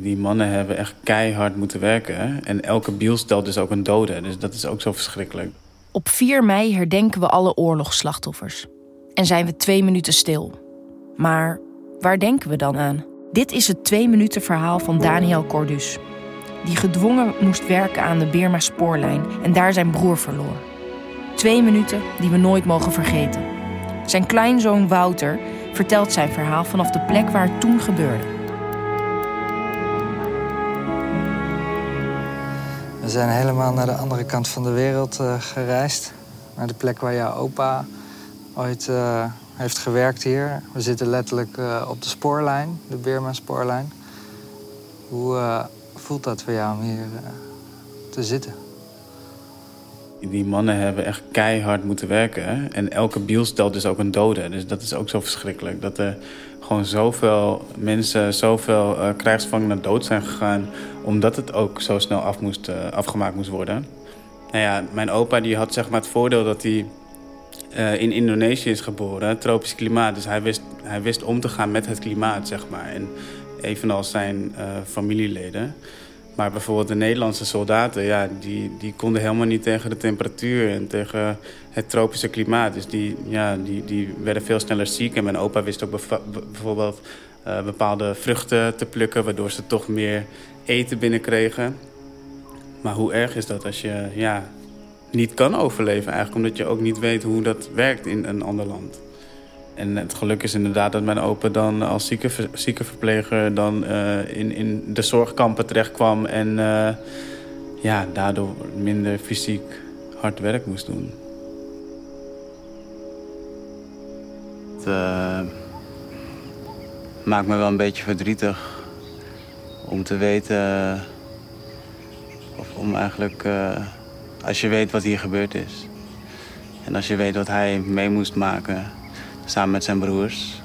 Die mannen hebben echt keihard moeten werken. En elke biel stelt dus ook een dode. Dus dat is ook zo verschrikkelijk. Op 4 mei herdenken we alle oorlogsslachtoffers. En zijn we twee minuten stil. Maar waar denken we dan aan? Dit is het twee minuten verhaal van Daniel Cordus. Die gedwongen moest werken aan de Birma spoorlijn en daar zijn broer verloor. Twee minuten die we nooit mogen vergeten. Zijn kleinzoon Wouter vertelt zijn verhaal vanaf de plek waar het toen gebeurde. We zijn helemaal naar de andere kant van de wereld uh, gereisd. Naar de plek waar jouw opa ooit uh, heeft gewerkt hier. We zitten letterlijk uh, op de spoorlijn, de Birma-spoorlijn. Hoe voelt dat voor jou om hier te zitten? Die mannen hebben echt keihard moeten werken. En elke biel stelt dus ook een dode. Dus dat is ook zo verschrikkelijk. Dat er gewoon zoveel mensen, zoveel uh, krijgsgevangenen dood zijn gegaan... omdat het ook zo snel af moest, uh, afgemaakt moest worden. Nou ja, mijn opa die had zeg maar het voordeel dat hij uh, in Indonesië is geboren. Tropisch klimaat. Dus hij wist, hij wist om te gaan met het klimaat, zeg maar. En evenals zijn familieleden... Maar bijvoorbeeld de Nederlandse soldaten, ja, die, die konden helemaal niet tegen de temperatuur en tegen het tropische klimaat. Dus die, ja, die, die werden veel sneller ziek. En mijn opa wist ook bijvoorbeeld uh, bepaalde vruchten te plukken, waardoor ze toch meer eten binnenkregen. Maar hoe erg is dat als je ja, niet kan overleven eigenlijk, omdat je ook niet weet hoe dat werkt in een ander land? En het geluk is inderdaad dat mijn opa dan als zieke, ziekenverpleger dan uh, in, in de zorgkampen terechtkwam en uh, ja, daardoor minder fysiek hard werk moest doen. Het uh, maakt me wel een beetje verdrietig om te weten, of om eigenlijk, als je weet wat hier gebeurd is. En als je weet wat hij mee moest maken samen met zijn broers.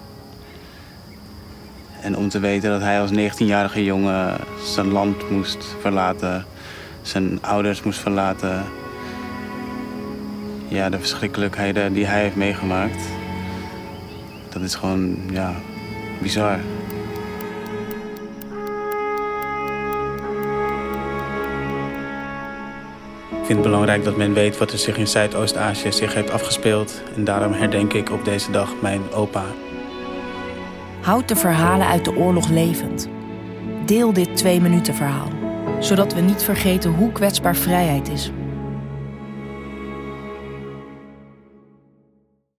En om te weten dat hij als 19-jarige jongen zijn land moest verlaten, zijn ouders moest verlaten. Ja, de verschrikkelijkheden die hij heeft meegemaakt. Dat is gewoon, ja, bizar. Ik vind het belangrijk dat men weet wat er zich in Zuidoost-Azië zich heeft afgespeeld. En daarom herdenk ik op deze dag mijn opa. Houd de verhalen uit de oorlog levend. Deel dit twee minuten verhaal, zodat we niet vergeten hoe kwetsbaar vrijheid is.